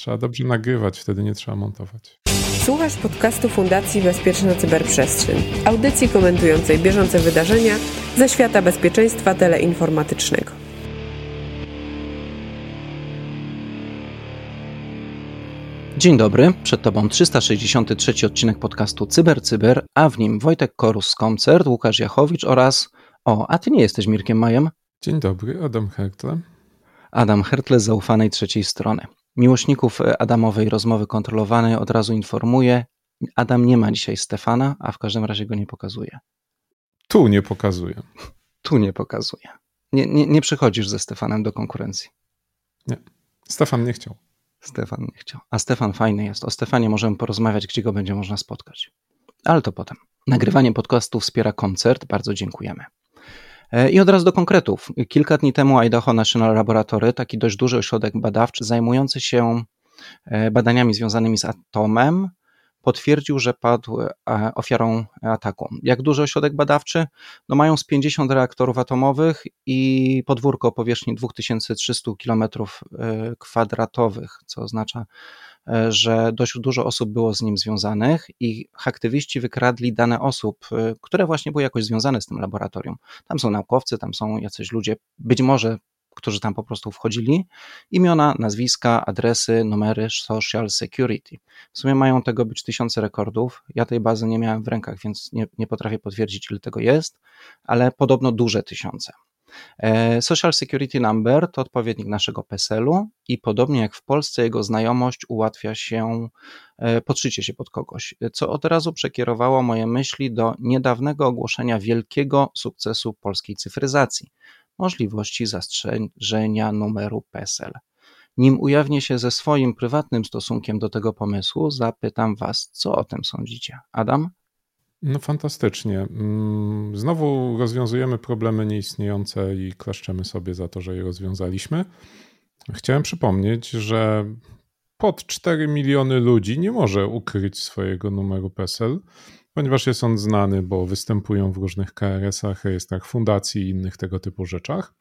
Trzeba dobrze nagrywać, wtedy nie trzeba montować. Słuchasz podcastu Fundacji Bezpieczna Cyberprzestrzeń, audycji komentującej bieżące wydarzenia ze świata bezpieczeństwa teleinformatycznego. Dzień dobry, przed Tobą 363 odcinek podcastu CyberCyber, Cyber, a w nim Wojtek Korus z Koncert, Łukasz Jachowicz oraz... O, a Ty nie jesteś Mirkiem Majem? Dzień dobry, Adam Hertle. Adam Hertle z zaufanej trzeciej strony. Miłośników Adamowej rozmowy kontrolowanej od razu informuję, Adam nie ma dzisiaj Stefana, a w każdym razie go nie pokazuje. Tu nie pokazuje. Tu nie pokazuje. Nie, nie, nie przychodzisz ze Stefanem do konkurencji. Nie. Stefan nie chciał. Stefan nie chciał. A Stefan fajny jest. O Stefanie możemy porozmawiać, gdzie go będzie można spotkać. Ale to potem. Nagrywanie podcastu wspiera koncert. Bardzo dziękujemy. E, I od razu do konkretów. Kilka dni temu Idaho National Laboratory, taki dość duży ośrodek badawczy zajmujący się e, badaniami związanymi z atomem, potwierdził, że padł e, ofiarą ataku. Jak duży ośrodek badawczy? No mają z 50 reaktorów atomowych i podwórko o powierzchni 2300 km2, co oznacza E, że dość dużo osób było z nim związanych i aktywiści wykradli dane osób, e, które właśnie były jakoś związane z tym laboratorium. Tam są naukowcy, tam są jacyś ludzie, być może którzy tam po prostu wchodzili, imiona, nazwiska, adresy, numery, social security. W sumie mają tego być tysiące rekordów. Ja tej bazy nie miałem w rękach, więc nie, nie potrafię potwierdzić, ile tego jest, ale podobno duże tysiące. E, Social Security Number to odpowiednik naszego PESEL-u i podobnie jak w Polsce jego znajomość ułatwia się e, podszycie się pod kogoś, co od razu przekierowało moje myśli do niedawnego ogłoszenia wielkiego sukcesu polskiej cyfryzacji możliwości zastrzeżenia numeru PESEL. Nim ujawnię się ze swoim prywatnym stosunkiem do tego pomysłu, zapytam Was, co o tym sądzicie. Adam? No fantastycznie. Mm, znowu rozwiązujemy problemy nieistniejące i klaszczemy sobie za to, że je rozwiązaliśmy. Chciałem przypomnieć, że pod 4 miliony ludzi nie może ukryć swojego numeru PESEL, ponieważ jest on znany, bo występują w różnych KRS-ach, rejestrach fundacji i innych tego typu rzeczach.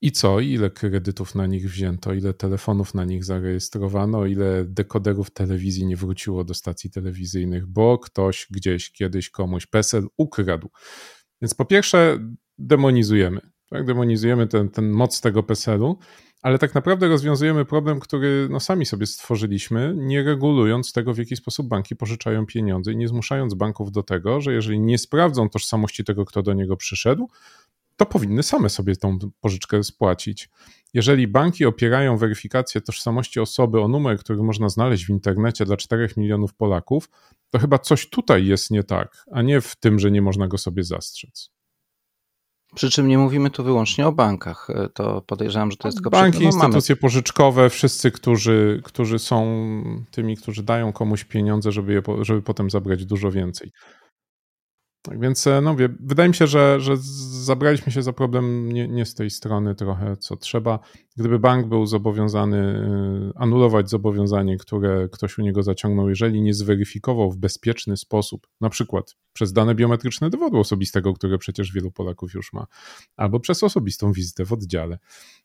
I co? Ile kredytów na nich wzięto? Ile telefonów na nich zarejestrowano? Ile dekoderów telewizji nie wróciło do stacji telewizyjnych, bo ktoś gdzieś kiedyś komuś PESEL ukradł? Więc po pierwsze, demonizujemy. Tak? Demonizujemy ten, ten moc tego PESEL-u, ale tak naprawdę rozwiązujemy problem, który no, sami sobie stworzyliśmy, nie regulując tego, w jaki sposób banki pożyczają pieniądze i nie zmuszając banków do tego, że jeżeli nie sprawdzą tożsamości tego, kto do niego przyszedł, to powinny same sobie tą pożyczkę spłacić. Jeżeli banki opierają weryfikację tożsamości osoby o numer, który można znaleźć w internecie dla 4 milionów Polaków, to chyba coś tutaj jest nie tak, a nie w tym, że nie można go sobie zastrzec. Przy czym nie mówimy tu wyłącznie o bankach. To podejrzewam, że to jest tylko Banki, no, instytucje mamy... pożyczkowe, wszyscy, którzy, którzy są tymi, którzy dają komuś pieniądze, żeby, je, żeby potem zabrać dużo więcej. Tak więc e, no wydaje mi się, że, że zabraliśmy się za problem nie, nie, z tej strony trochę, co trzeba. Gdyby bank był zobowiązany e, anulować zobowiązanie, które ktoś u niego zaciągnął, jeżeli nie zweryfikował w bezpieczny sposób, na przykład przez dane biometryczne dowodu osobistego, które przecież wielu Polaków już ma, albo przez osobistą wizytę w oddziale,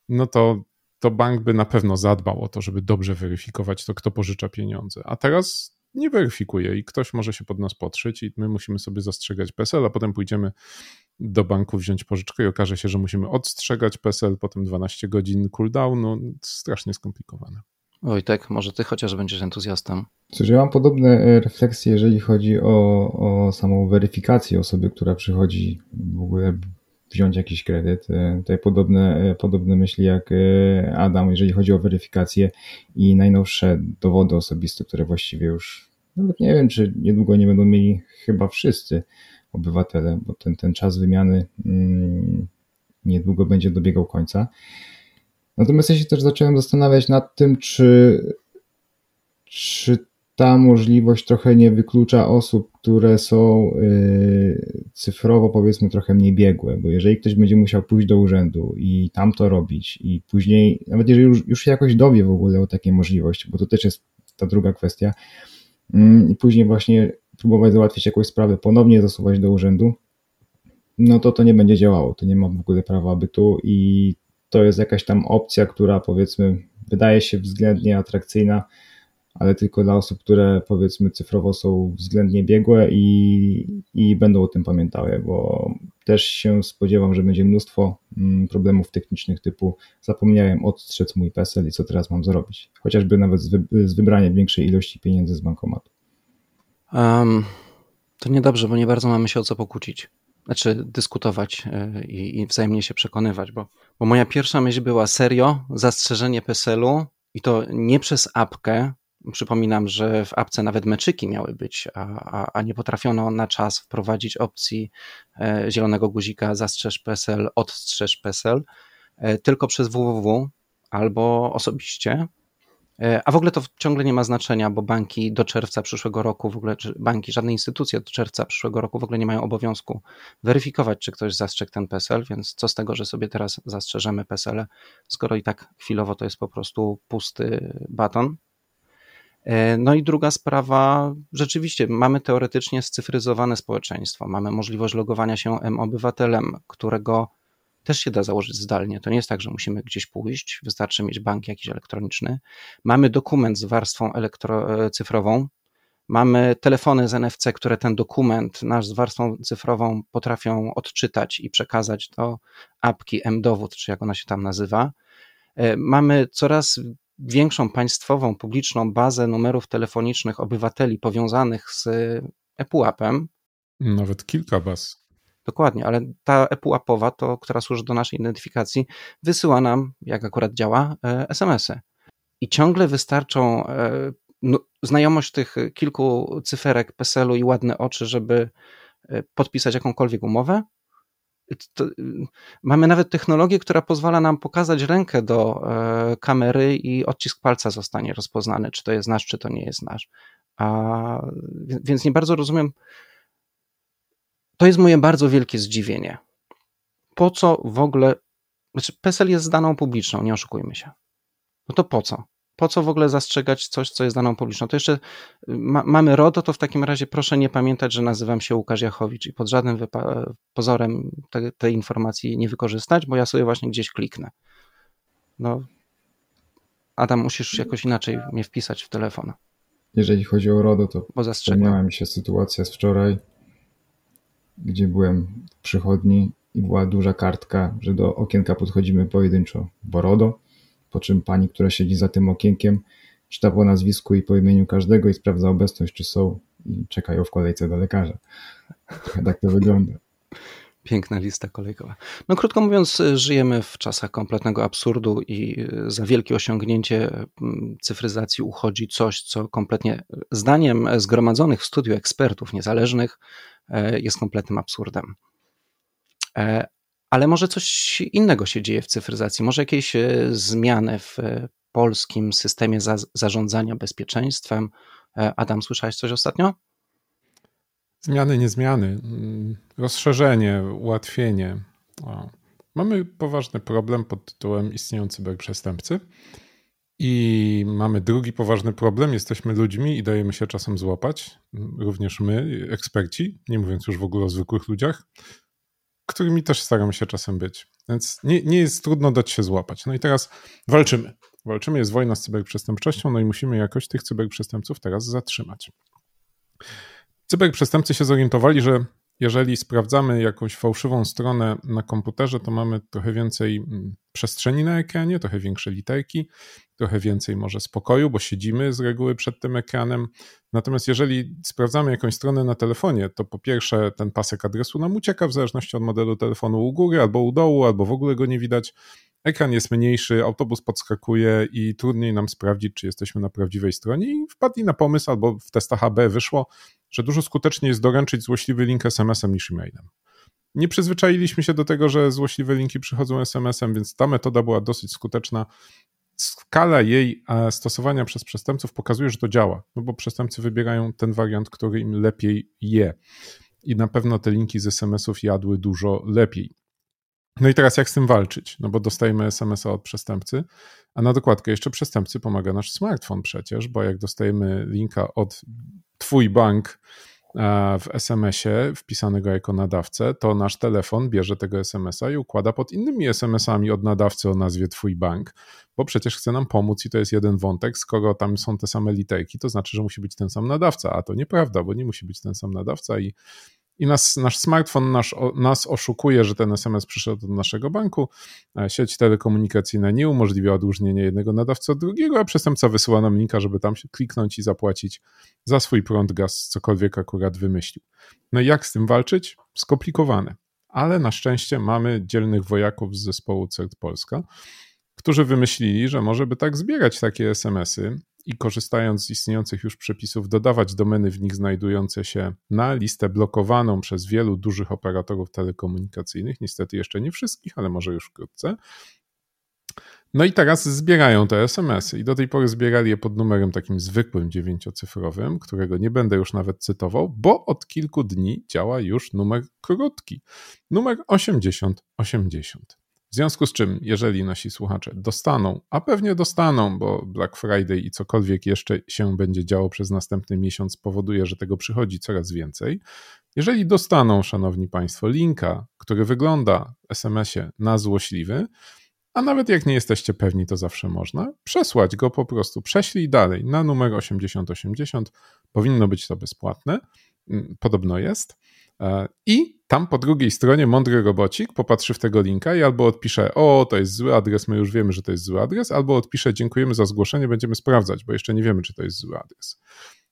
no to, to bank by na pewno zadbał o to, żeby dobrze weryfikować to, kto pożycza pieniądze. A teraz nie weryfikuje i ktoś może się pod nas potrzeć i my musimy sobie zastrzegać PESEL, a potem pójdziemy do banku wziąć pożyczkę i okaże się, że musimy odstrzegać PESEL, potem 12 godzin cooldownu. Strasznie skomplikowane. Wojtek, może ty chociaż będziesz entuzjastą. Cóż, ja mam podobne e, refleksje, jeżeli chodzi o, o samą weryfikację osoby, która przychodzi w ogóle wziąć jakiś kredyt. E, tutaj podobne, e, podobne myśli jak Adam, jeżeli chodzi o weryfikację i najnowsze dowody osobiste, które właściwie już nawet nie wiem, czy niedługo nie będą mieli chyba wszyscy obywatele, bo ten, ten czas wymiany mm, niedługo będzie dobiegał końca. Natomiast ja się też zacząłem zastanawiać nad tym, czy, czy ta możliwość trochę nie wyklucza osób, które są y, cyfrowo powiedzmy trochę mniej biegłe, bo jeżeli ktoś będzie musiał pójść do urzędu i tam to robić i później, nawet jeżeli już, już się jakoś dowie w ogóle o takiej możliwości, bo to też jest ta druga kwestia, i później właśnie próbować załatwić jakąś sprawę, ponownie zasuwać do urzędu, no to to nie będzie działało, to nie ma w ogóle prawa bytu i to jest jakaś tam opcja, która powiedzmy wydaje się względnie atrakcyjna, ale tylko dla osób, które powiedzmy cyfrowo są względnie biegłe i, i będą o tym pamiętały, bo też się spodziewam, że będzie mnóstwo mm, problemów technicznych typu zapomniałem odstrzec mój PESEL i co teraz mam zrobić, chociażby nawet z, wy, z wybraniem większej ilości pieniędzy z bankomatu. Um, to niedobrze, bo nie bardzo mamy się o co pokłócić. Znaczy dyskutować e, i, i wzajemnie się przekonywać, bo, bo moja pierwsza myśl była serio, zastrzeżenie PESEL-u i to nie przez apkę, Przypominam, że w apce nawet meczyki miały być, a, a, a, nie potrafiono na czas wprowadzić opcji e, zielonego guzika zastrzeż PESEL, odstrzeż PESEL, e, tylko przez www albo osobiście. E, a w ogóle to ciągle nie ma znaczenia, bo banki do czerwca przyszłego roku, w ogóle banki, żadne instytucje do czerwca przyszłego roku w ogóle nie mają obowiązku weryfikować, czy ktoś zastrzegł ten PESEL, więc co z tego, że sobie teraz zastrzeżemy PESEL, skoro i tak chwilowo to jest po prostu pusty baton. E, no i druga sprawa, rzeczywiście mamy teoretycznie scyfryzowane społeczeństwo, mamy możliwość logowania się M-obywatelem, którego też się da założyć zdalnie. To nie jest tak, że musimy gdzieś pójść, wystarczy mieć bank jakiś elektroniczny. Mamy dokument z warstwą elektro- e, cyfrową, mamy telefony z NFC, które ten dokument nasz z warstwą cyfrową potrafią odczytać i przekazać do apki M-dowód, czy jak ona się tam nazywa. E, mamy coraz większą państwową, publiczną bazę numerów telefonicznych obywateli powiązanych z ePUAP-em. Nawet kilka baz. Dokładnie, ale ta ePUAP-owa, to, która służy do naszej identyfikacji, wysyła nam, jak akurat działa, e, SMS-y. I ciągle wystarczą e, no, znajomość tych kilku cyferek PESEL-u i ładne oczy, żeby e, podpisać jakąkolwiek umowę, to, mamy nawet technologię, która pozwala nam pokazać rękę do e, kamery i odcisk palca zostanie rozpoznany, czy to jest nasz, czy to nie jest nasz. A, więc nie bardzo rozumiem. To jest moje bardzo wielkie zdziwienie. Po co w ogóle. Znaczy, PESEL jest daną publiczną, nie oszukujmy się. No to po co? Po co w ogóle zastrzegać coś, co jest daną publiczną? To jeszcze y, ma, mamy RODO, to w takim razie proszę nie pamiętać, że nazywam się Łukasz Jachowicz i pod żadnym pozorem te, tej informacji nie wykorzystać, bo ja sobie właśnie gdzieś kliknę. No, Adam, musisz jakoś inaczej mnie wpisać w telefon. Jeżeli chodzi o RODO, to przypomniała mi się sytuacja z wczoraj, gdzie byłem w przychodni i była duża kartka, że do okienka podchodzimy pojedynczo, bo RODO po czym pani, która siedzi za tym okienkiem, czyta po nazwisku i po imieniu każdego i sprawdza obecność, czy są i czekają w kolejce do lekarza. tak to wygląda. Piękna lista kolejkowa. No krótko mówiąc, żyjemy w czasach kompletnego absurdu i za wielkie osiągnięcie mm, cyfryzacji uchodzi coś, co kompletnie, zdaniem zgromadzonych w studiu ekspertów niezależnych, e, jest kompletnym absurdem. Ale może coś innego się dzieje w cyfryzacji, może jakieś e, zmiany w e, polskim systemie za, zarządzania bezpieczeństwem. E, Adam, słyszałeś coś ostatnio? Zmiany, nie zmiany. Mm, rozszerzenie, ułatwienie. O. Mamy poważny problem pod tytułem istnieją cyberprzestępcy. I mamy drugi poważny problem. Jesteśmy ludźmi i dajemy się czasem złapać. Również my, eksperci, nie mówiąc już w ogóle o zwykłych ludziach którymi też staram się czasem być. Więc nie, nie jest trudno dać się złapać. No i teraz walczymy. Walczymy, jest wojna z cyberprzestępczością, no i musimy jakoś tych cyberprzestępców teraz zatrzymać. Cyberprzestępcy się zorientowali, że jeżeli sprawdzamy jakąś fałszywą stronę na komputerze, to mamy trochę więcej mm, przestrzeni na ekranie, trochę większe literki, trochę więcej może spokoju, bo siedzimy z reguły przed tym ekranem. Natomiast jeżeli sprawdzamy jakąś stronę na telefonie, to po pierwsze ten pasek adresu nam ucieka w zależności od modelu telefonu u góry albo u dołu, albo w ogóle go nie widać. Ekran jest mniejszy, autobus podskakuje i trudniej nam sprawdzić, czy jesteśmy na prawdziwej stronie. I wpadli na pomysł, albo w testach AB wyszło, że dużo skuteczniej jest doręczyć złośliwy link SMS-em niż e-mailem. Nie przyzwyczailiśmy się do tego, że złośliwe linki przychodzą SMS-em, więc ta metoda była dosyć skuteczna. Skala jej e, stosowania przez przestępców pokazuje, że to działa, no bo przestępcy wybierają ten wariant, który im lepiej je. I na pewno te linki z SMS-ów jadły dużo lepiej. No i teraz jak z tym walczyć? No bo dostajemy SMS-a od przestępcy, a na dokładkę jeszcze przestępcy pomaga nasz smartfon przecież, bo jak dostajemy linka od twój bank w SMS-ie wpisanego jako nadawcę, to nasz telefon bierze tego SMS-a i układa pod innymi SMS-ami od nadawcy o nazwie Twój bank, bo przecież chce nam pomóc i to jest jeden wątek. Skoro tam są te same literki, to znaczy, że musi być ten sam nadawca, a to nieprawda, bo nie musi być ten sam nadawca i i nas, nasz smartfon nasz, nas oszukuje, że ten SMS przyszedł do naszego banku. Sieć telekomunikacyjna nie umożliwia odróżnienia jednego nadawcy od drugiego, a przestępca wysyła nam linka, żeby tam się kliknąć i zapłacić za swój prąd, gaz, cokolwiek akurat wymyślił. No i jak z tym walczyć? Skomplikowane. Ale na szczęście mamy dzielnych wojaków z zespołu CERT Polska, którzy wymyślili, że może by tak zbierać takie SMS-y i korzystając z istniejących już przepisów, dodawać domeny w nich znajdujące się na listę blokowaną przez wielu dużych operatorów telekomunikacyjnych. Niestety jeszcze nie wszystkich, ale może już wkrótce. No i teraz zbierają te SMS-y i do tej pory zbierali je pod numerem takim zwykłym dziewięciocyfrowym, którego nie będę już nawet cytował, bo od kilku dni działa już numer krótki, numer 8080. W związku z czym, jeżeli nasi słuchacze dostaną, a pewnie dostaną, bo Black Friday i cokolwiek jeszcze się będzie działo przez następny miesiąc powoduje, że tego przychodzi coraz więcej. Jeżeli dostaną, szanowni państwo, linka, który wygląda w SMS-ie na złośliwy, a nawet jak nie jesteście pewni, to zawsze można, przesłać go po prostu, prześlij dalej na numer 8080. Powinno być to bezpłatne, mm, podobno jest. E, I tam po drugiej stronie mądry robocik popatrzy w tego linka i albo odpisze, o, to jest zły adres, my już wiemy, że to jest zły adres, albo odpisze, dziękujemy za zgłoszenie, będziemy sprawdzać, bo jeszcze nie wiemy, czy to jest zły adres.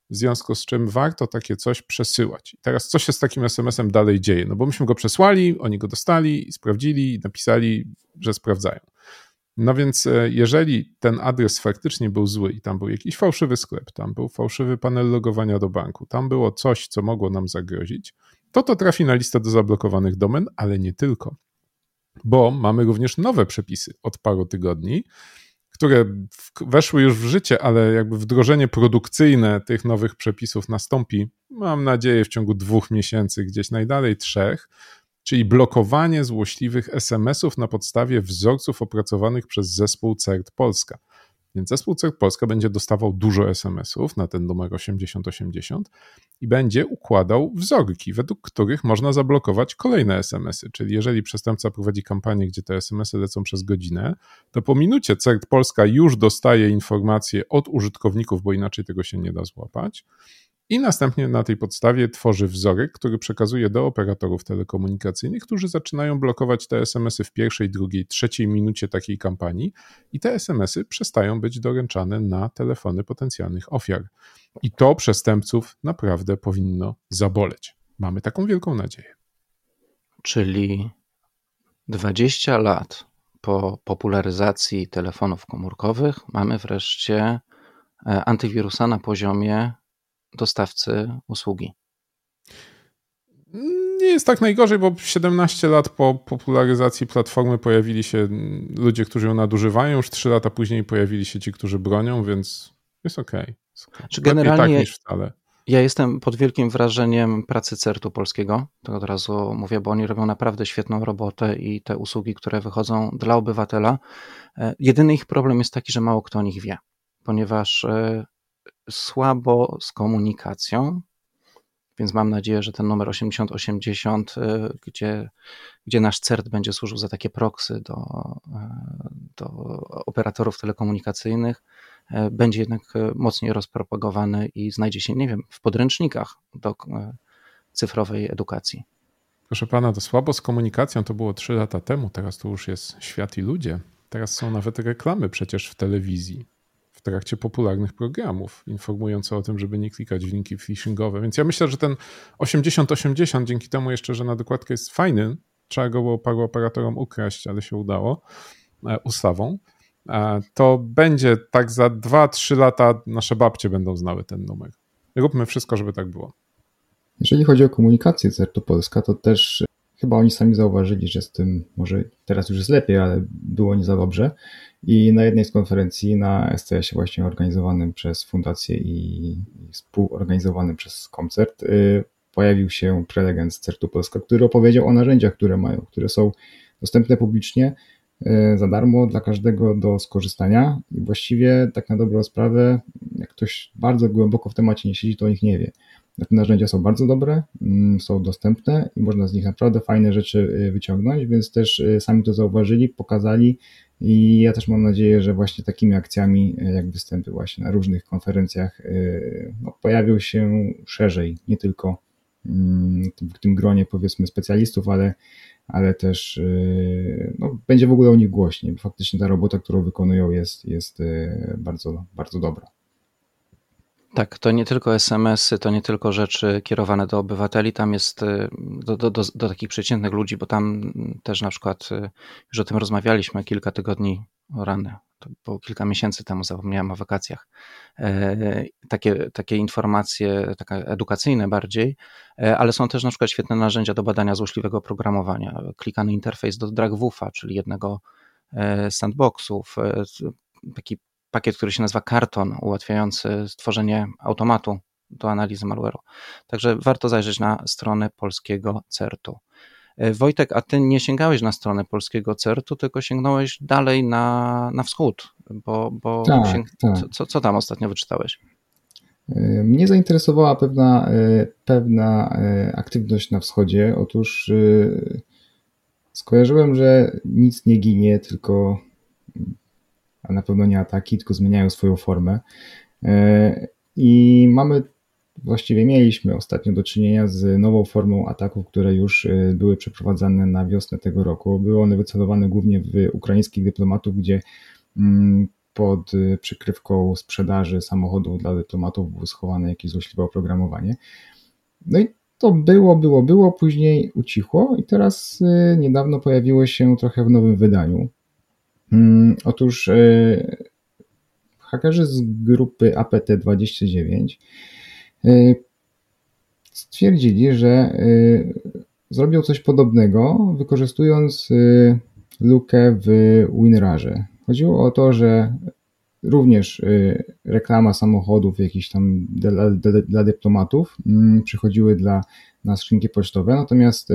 W związku z czym warto takie coś przesyłać. I teraz co się z takim SMS-em dalej dzieje? No bo myśmy go przesłali, oni go dostali, sprawdzili, napisali, że sprawdzają. No więc e, jeżeli ten adres faktycznie był zły i tam był jakiś fałszywy sklep, tam był fałszywy panel logowania do banku, tam było coś, co mogło nam zagrozić, to to trafi na listę do zablokowanych domen, ale nie tylko. Bo mamy również nowe przepisy od paru tygodni, które weszły już w życie, ale jakby wdrożenie produkcyjne tych nowych przepisów nastąpi, mam nadzieję, w ciągu dwóch miesięcy, gdzieś najdalej trzech, czyli blokowanie złośliwych SMS-ów na podstawie wzorców opracowanych przez zespół CERT Polska. Więc zespół CERT Polska będzie dostawał dużo SMS-ów na ten numer 8080 i będzie układał wzorki, według których można zablokować kolejne SMS-y. Czyli jeżeli przestępca prowadzi kampanię, gdzie te SMS-y lecą przez godzinę, to po minucie CERT Polska już dostaje informacje od użytkowników, bo inaczej tego się nie da złapać i następnie na tej podstawie tworzy wzorek, który przekazuje do operatorów telekomunikacyjnych, którzy zaczynają blokować te SMS-y w pierwszej, drugiej, trzeciej minucie takiej kampanii i te SMS-y przestają być doręczane na telefony potencjalnych ofiar. I to przestępców naprawdę powinno zaboleć. Mamy taką wielką nadzieję. Czyli 20 lat po popularyzacji telefonów komórkowych mamy wreszcie e, antywirusa na poziomie dostawcy usługi. Nie jest tak najgorzej, bo 17 lat po popularyzacji platformy pojawili się ludzie, którzy ją nadużywają, już 3 lata później pojawili się ci, którzy bronią, więc jest ok. Czy generalnie tak niż wcale. Ja jestem pod wielkim wrażeniem pracy CERT-u polskiego, to od razu mówię, bo oni robią naprawdę świetną robotę i te usługi, które wychodzą dla obywatela. E, jedyny ich problem jest taki, że mało kto o nich wie, ponieważ e, słabo z komunikacją, więc mam nadzieję, że ten numer 8080, y, gdzie, gdzie nasz CERT będzie służył za takie proksy do, y, do operatorów telekomunikacyjnych, y, będzie jednak mocniej rozpropagowany i znajdzie się, nie wiem, w podręcznikach do cyfrowej edukacji. Proszę pana, to słabo z komunikacją to było 3 lata temu, teraz to już jest świat i ludzie. Teraz są nawet reklamy przecież w telewizji w trakcie popularnych programów, informujące o tym, żeby nie klikać w linki phishingowe. Więc ja myślę, że ten 8080, dzięki temu jeszcze, że na dokładkę jest fajny, trzeba go było paru operatorom ukraść, ale się udało e, ustawą, e, to będzie tak za 2-3 lata nasze babcie będą znały ten numer. Róbmy wszystko, żeby tak było. Jeżeli chodzi o komunikację z Polska, to też chyba oni sami zauważyli, że z tym może teraz już jest lepiej, ale było nie za dobrze. I na jednej z konferencji na STS-ie właśnie organizowanym przez fundację i współorganizowanym przez koncert y, pojawił się prelegent z CERTU Polska, który opowiedział o narzędziach, które mają, które są dostępne publicznie y, za darmo dla każdego do skorzystania i właściwie tak na dobrą sprawę, jak ktoś bardzo głęboko w temacie nie siedzi, to o nich nie wie. Te narzędzia są bardzo dobre, mm, są dostępne i można z nich naprawdę fajne rzeczy wyciągnąć, więc też sami to zauważyli, pokazali i ja też mam nadzieję, że właśnie takimi akcjami, jak występy właśnie na różnych konferencjach, no, pojawią się szerzej, nie tylko mm, w tym gronie powiedzmy specjalistów, ale ale też y, no, będzie w ogóle o nich głośniej, bo faktycznie ta robota, którą wykonują jest, jest y, bardzo, bardzo dobra. Tak, to nie tylko SMS-y, to nie tylko rzeczy kierowane do obywateli, tam jest y, do, do, do, do, takich przeciętnych ludzi, bo tam też na przykład już o tym rozmawialiśmy kilka tygodni rany, to było kilka miesięcy temu, zapomniałem o wakacjach, e, takie, takie informacje, takie edukacyjne bardziej, e, ale są też na przykład świetne narzędzia do badania złośliwego programowania. Klikany interfejs do DragWufa, czyli jednego z sandboxów, e, taki pakiet, który się nazywa Karton, ułatwiający stworzenie automatu do analizy malware'u. Także warto zajrzeć na stronę polskiego CERT-u. E, Wojtek, a ty nie sięgałeś na stronę polskiego CERT-u, tylko sięgnąłeś dalej na, na wschód, bo, bo tak, sięg... tak. Co, co tam ostatnio wyczytałeś? E, mnie zainteresowała pewna, e, pewna aktywność na wschodzie. Otóż skojarzyłem, że nic nie ginie, tylko a na pewno nie ataki, tylko zmieniają swoją formę. I mamy właściwie mieliśmy ostatnio do czynienia z nową formą ataków, które już y, były przeprowadzane na wiosnę tego roku. Były one wycelowane głównie w ukraińskich dyplomatów, gdzie mm, pod y, przykrywką sprzedaży samochodów dla dyplomatów było schowane jakieś złośliwe oprogramowanie. No i to było, było, było, później ucichło i teraz niedawno pojawiło się trochę w nowym wydaniu. Mm, otóż hakerzy z grupy APT29 Y, stwierdzili, że y, zrobią coś podobnego, wykorzystując lukę w WinRarze. Chodziło o to, że również reklama samochodów jakichś tam dla, dla, dla dyplomatów mm, przychodziły dla, na skrzynki pocztowe, natomiast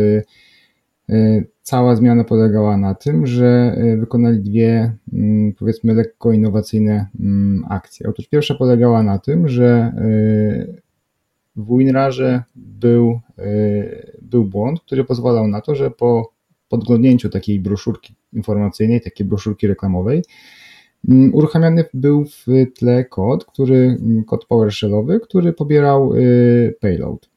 cała zmiana polegała na tym, że wykonali dwie mm, powiedzmy lekko innowacyjne mm, akcje. Otóż pierwsza polegała na tym, że w WinRarze był, e, był błąd, który pozwalał na to, że po podglądnięciu takiej broszurki informacyjnej, takiej broszurki reklamowej, mm, uruchamiany był w tle kod, który, kod PowerShellowy, który pobierał payload.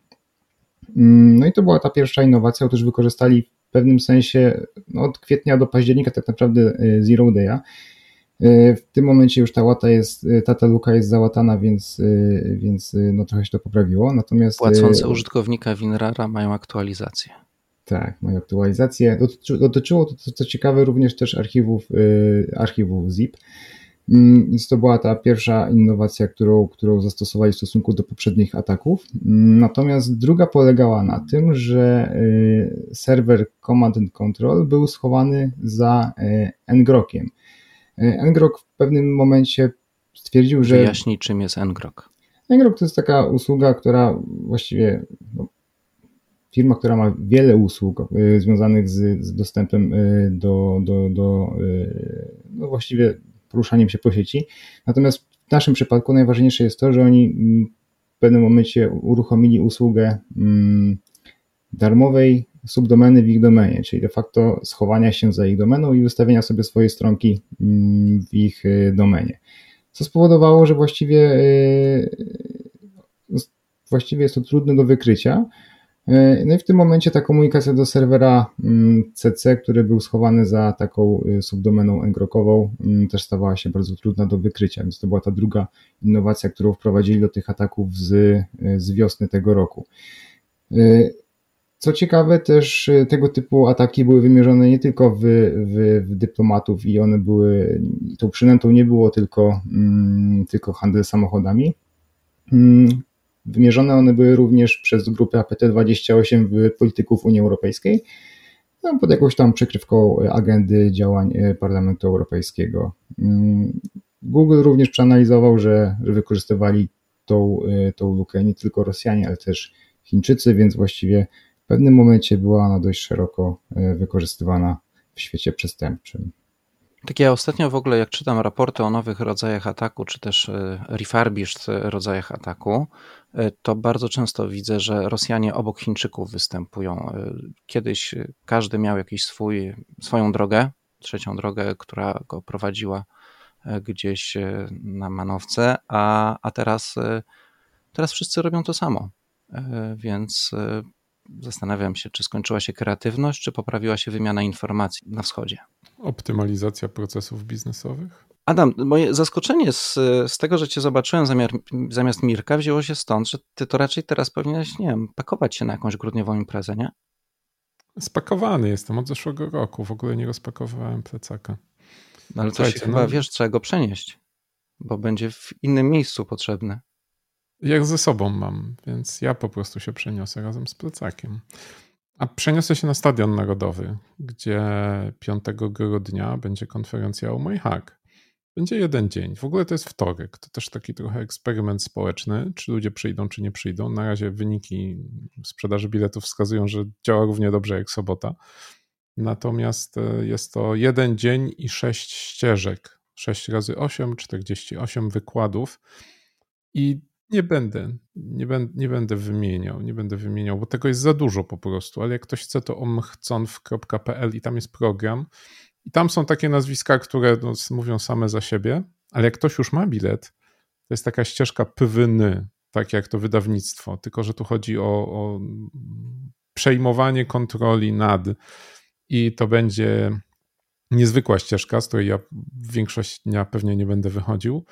No i to była ta pierwsza innowacja, otóż wykorzystali pewnym sensie no, od kwietnia do października tak naprawdę e, Zero Day'a E, w tym momencie już ta łata jest, e, ta, ta luka jest załatana, więc, więc no trochę się to poprawiło. Natomiast Płacące użytkownika WinRara mają aktualizację. Tak, mają aktualizację. Dotyczy, dotyczyło to, co ciekawe, również też archiwów, archiwów ZIP. Mm, więc to była ta pierwsza innowacja, którą, którą zastosowali w stosunku do poprzednich ataków. Mm, natomiast druga polegała na tym, że serwer Command and Control był schowany za ngrockiem. Ngrok w pewnym momencie stwierdził, że. Wyjaśnij, czym jest Ngrok. Ngrok to jest taka usługa, która właściwie. No, firma, która ma wiele usług y, związanych z, z dostępem y, do, do, do y, no właściwie poruszaniem się po sieci. Natomiast w naszym przypadku najważniejsze jest to, że oni mm, w pewnym momencie uruchomili usługę mm, darmowej subdomeny w ich domenie, czyli de facto schowania się za ich domeną i wystawienia sobie swojej stronki mm, w ich y, domenie. Co spowodowało, że właściwie, y, właściwie jest to trudne do wykrycia. Y, no i w tym momencie ta komunikacja do serwera CC, mm, który był schowany za taką subdomeną engrokową, mm, też stawała się bardzo trudna do wykrycia, więc to była ta druga innowacja, którą wprowadzili do tych ataków z, z wiosny tego roku. Co ciekawe, też y, tego typu ataki były wymierzone nie tylko w, w, w dyplomatów i one były, tą przynętą nie było tylko, mm, tylko handel samochodami. Wymierzone one były również przez grupę APT28 w polityków Unii Europejskiej, no, pod jakąś tam przykrywką agendy działań y, Parlamentu Europejskiego. Mm, Google również przeanalizował, że, że wykorzystywali tą, y, tą lukę nie tylko Rosjanie, ale też Chińczycy, więc właściwie w pewnym momencie była ona dość szeroko e, wykorzystywana w świecie przestępczym. Tak ja ostatnio w ogóle jak czytam raporty o nowych rodzajach ataku, czy też e, refurbished rodzajach ataku, e, to bardzo często widzę, że Rosjanie obok Chińczyków występują. E, kiedyś każdy miał jakiś swój, swoją drogę, trzecią drogę, która go prowadziła gdzieś na manowce, a, a teraz, teraz wszyscy robią to samo. Więc zastanawiam się, czy skończyła się kreatywność, czy poprawiła się wymiana informacji na wschodzie. Optymalizacja procesów biznesowych? Adam, moje zaskoczenie z, z tego, że cię zobaczyłem zamiar, zamiast Mirka, wzięło się stąd, że ty to raczej teraz powinieneś, nie wiem, pakować się na jakąś grudniową imprezę, nie? Spakowany jestem od zeszłego roku. W ogóle nie rozpakowywałem plecaka. No ale to się no... chyba, wiesz, trzeba go przenieść, bo będzie w innym miejscu potrzebny. Jak ze sobą mam, więc ja po prostu się przeniosę razem z plecakiem. A przeniosę się na Stadion Narodowy, gdzie 5 grudnia będzie konferencja o mój hack. Będzie jeden dzień. W ogóle to jest wtorek. To też taki trochę eksperyment społeczny, czy ludzie przyjdą, czy nie przyjdą. Na razie wyniki sprzedaży biletów wskazują, że działa równie dobrze jak sobota. Natomiast e, jest to jeden dzień i sześć ścieżek. 6 razy 8, 48 wykładów. I nie będę, nie, będę, nie będę wymieniał, nie będę wymieniał, bo tego jest za dużo po prostu, ale jak ktoś chce, to omchconf.pl i tam jest program. I tam są takie nazwiska, które no, mówią same za siebie, ale jak ktoś już ma bilet, to jest taka ścieżka pwyny, tak jak to wydawnictwo, tylko że tu chodzi o, o przejmowanie kontroli nad i to będzie niezwykła ścieżka, z której ja większość dnia pewnie nie będę wychodził,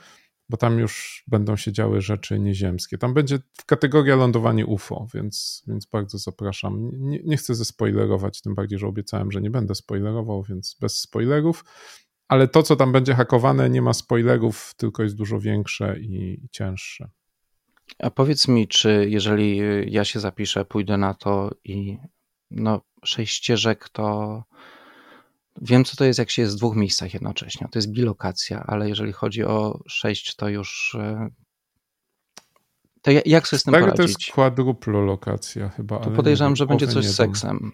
bo tam już będą się działy rzeczy nieziemskie. Tam będzie kategoria lądowanie UFO, więc, więc bardzo zapraszam. Nie, nie chcę zespoilerować, tym bardziej, że obiecałem, że nie będę spoilerował, więc bez spoilerów. Ale to, co tam będzie hakowane, nie ma spoilerów, tylko jest dużo większe i, i cięższe. A powiedz mi, czy jeżeli ja się zapiszę, pójdę na to i no, sześć ścieżek to Wiem, co to jest, jak się jest w dwóch miejscach jednocześnie. To jest bilokacja, ale jeżeli chodzi o sześć, to już. E, to jak sobie z tym tak, poradzić? to jest kwadruplolokacja chyba. To podejrzewam, że będzie coś z seksem.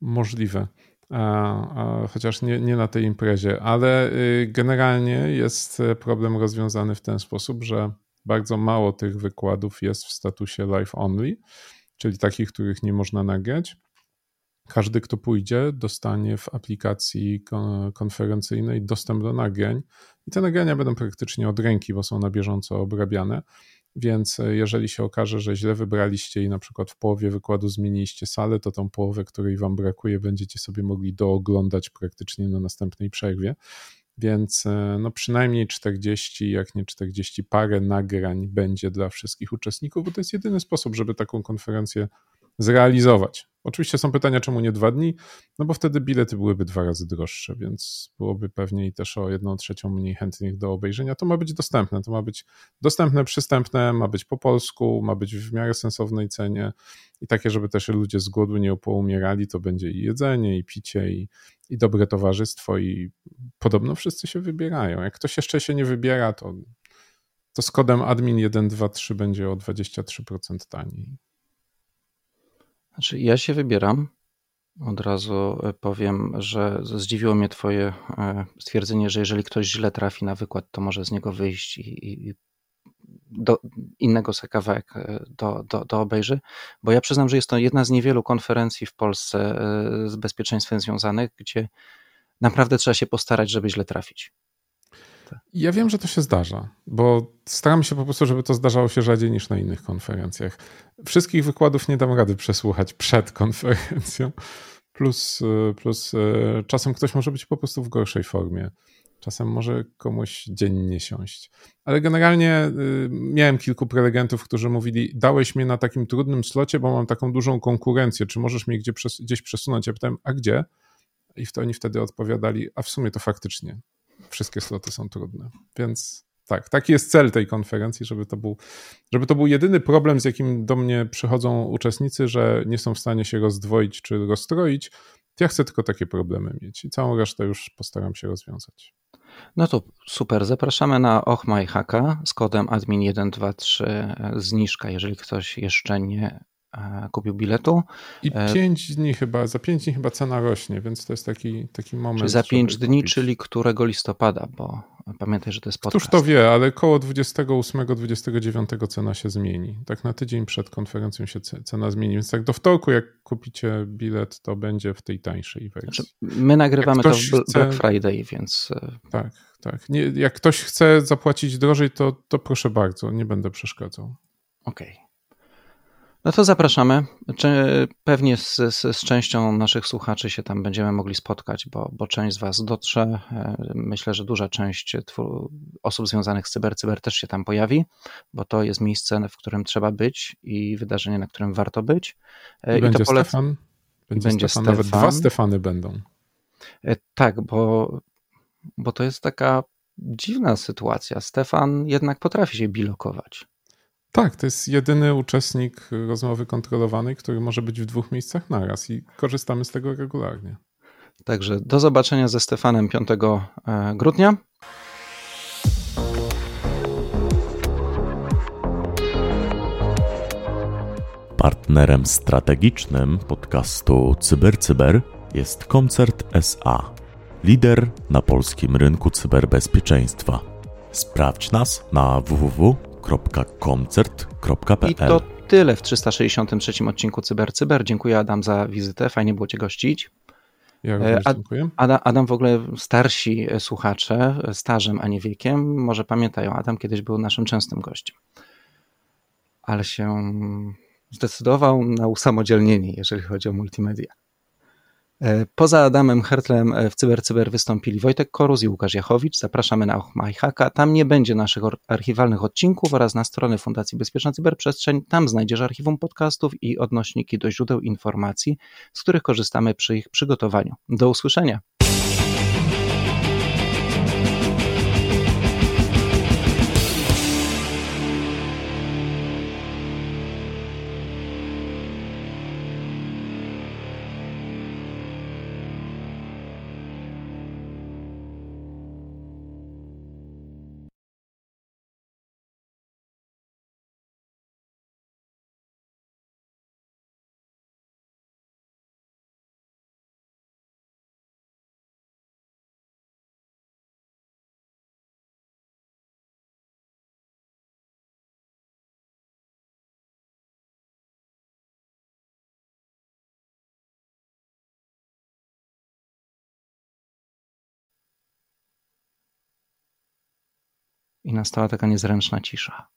Możliwe. A, a, chociaż nie, nie na tej imprezie, ale y, generalnie jest problem rozwiązany w ten sposób, że bardzo mało tych wykładów jest w statusie live only, czyli takich, których nie można nagrać. Każdy, kto pójdzie, dostanie w aplikacji konferencyjnej dostęp do nagrań i te nagrania będą praktycznie od ręki, bo są na bieżąco obrabiane. Więc e, jeżeli się okaże, że źle wybraliście i na przykład w połowie wykładu zmieniliście salę, to tą połowę, której Wam brakuje, będziecie sobie mogli dooglądać praktycznie na następnej przerwie. Więc e, no przynajmniej 40, jak nie 40 parę nagrań będzie dla wszystkich uczestników, bo to jest jedyny sposób, żeby taką konferencję zrealizować. Oczywiście są pytania, czemu nie dwa dni, no bo wtedy bilety byłyby dwa razy droższe, więc byłoby pewnie i też o jedną trzecią mniej chętnych do obejrzenia. To ma być dostępne, to ma być dostępne, przystępne, ma być po polsku, ma być w miarę sensownej cenie i takie, żeby też ludzie z głodu nie poumierali, to będzie i jedzenie, i picie, i, i dobre towarzystwo i podobno wszyscy się wybierają. Jak ktoś jeszcze się nie wybiera, to, to z kodem admin 123 będzie o 23% taniej. Znaczy, ja się wybieram. Od razu e, powiem, że zdziwiło mnie Twoje e, stwierdzenie, że jeżeli ktoś źle trafi na wykład, to może z niego wyjść i, i do innego sekawek e, do, do, do obejrzy, bo ja przyznam, że jest to jedna z niewielu konferencji w Polsce z bezpieczeństwem związanych, gdzie naprawdę trzeba się postarać, żeby źle trafić. Ja wiem, że to się zdarza, bo staram się po prostu, żeby to zdarzało się rzadziej niż na innych konferencjach. Wszystkich wykładów nie dam rady przesłuchać przed konferencją, plus, plus e, czasem ktoś może być po prostu w gorszej formie. Czasem może komuś dzień nie siąść. Ale generalnie y, miałem kilku prelegentów, którzy mówili: Dałeś mnie na takim trudnym slocie, bo mam taką dużą konkurencję. Czy możesz mnie gdzie, gdzieś przesunąć? Ja pytałem: A gdzie? I to oni wtedy odpowiadali: A w sumie to faktycznie wszystkie sloty są trudne. Więc tak, taki jest cel tej konferencji, żeby to, był, żeby to był jedyny problem, z jakim do mnie przychodzą uczestnicy, że nie są w stanie się rozdwoić czy rozstroić. Ja chcę tylko takie problemy mieć i całą resztę już postaram się rozwiązać. No to super. Zapraszamy na Haka z kodem admin123 zniżka, jeżeli ktoś jeszcze nie kupił biletu. I pięć dni chyba, za pięć dni chyba cena rośnie, więc to jest taki, taki moment. Czyli za pięć dni, kupić. czyli którego listopada, bo pamiętaj, że to jest podcast. Któż to wie, ale koło 28-29 cena się zmieni. Tak na tydzień przed konferencją się cena zmieni, więc tak do wtorku jak kupicie bilet, to będzie w tej tańszej wersji. Znaczy, my nagrywamy to w Black chce... Friday, więc... Tak, tak. Nie, jak ktoś chce zapłacić drożej, to, to proszę bardzo, nie będę przeszkadzał. Okej. Okay. No to zapraszamy. Pewnie z, z, z, częścią naszych słuchaczy się tam będziemy mogli spotkać, bo, bo część z Was dotrze. E, myślę, że duża część osób związanych z cyber, cyber też się tam pojawi, bo to jest miejsce, w którym trzeba być i wydarzenie, na którym warto być. E, I będzie I polec... Stefan. Będzie, będzie Stefan. Nawet dwa Stefany będą. E, tak, bo, bo to jest taka dziwna sytuacja. Stefan jednak potrafi się bilokować. Tak, to jest jedyny uczestnik rozmowy kontrolowanej, który może być w dwóch miejscach naraz i korzystamy z tego regularnie. Także do zobaczenia ze Stefanem 5 e, grudnia. Partnerem strategicznym podcastu CyberCyber jest Koncert SA, lider na polskim rynku cyberbezpieczeństwa. Sprawdź nas na www www.koncert.pl. I to tyle w 363 odcinku CyberCyber. Cyber. Dziękuję Adam za wizytę, fajnie było Cię gościć. Ja również dziękuję. Adam, Adam w ogóle starsi słuchacze, starzem, a nie wiekiem, może pamiętają, Adam kiedyś był naszym częstym gościem. Ale się zdecydował na usamodzielnienie, jeżeli chodzi o multimedia. E, poza Adamem Hertlem e, w CyberCyber Cyber wystąpili Wojtek Koruz i Łukasz Jachowicz. Zapraszamy na Ochmajhaka. Tam nie będzie naszych archiwalnych odcinków oraz na stronę Fundacji Bezpieczna Cyberprzestrzeń. Tam znajdziesz archiwum podcastów i odnośniki do źródeł informacji, z których korzystamy przy ich przygotowaniu. Do usłyszenia. I nastała taka niezręczna cisza.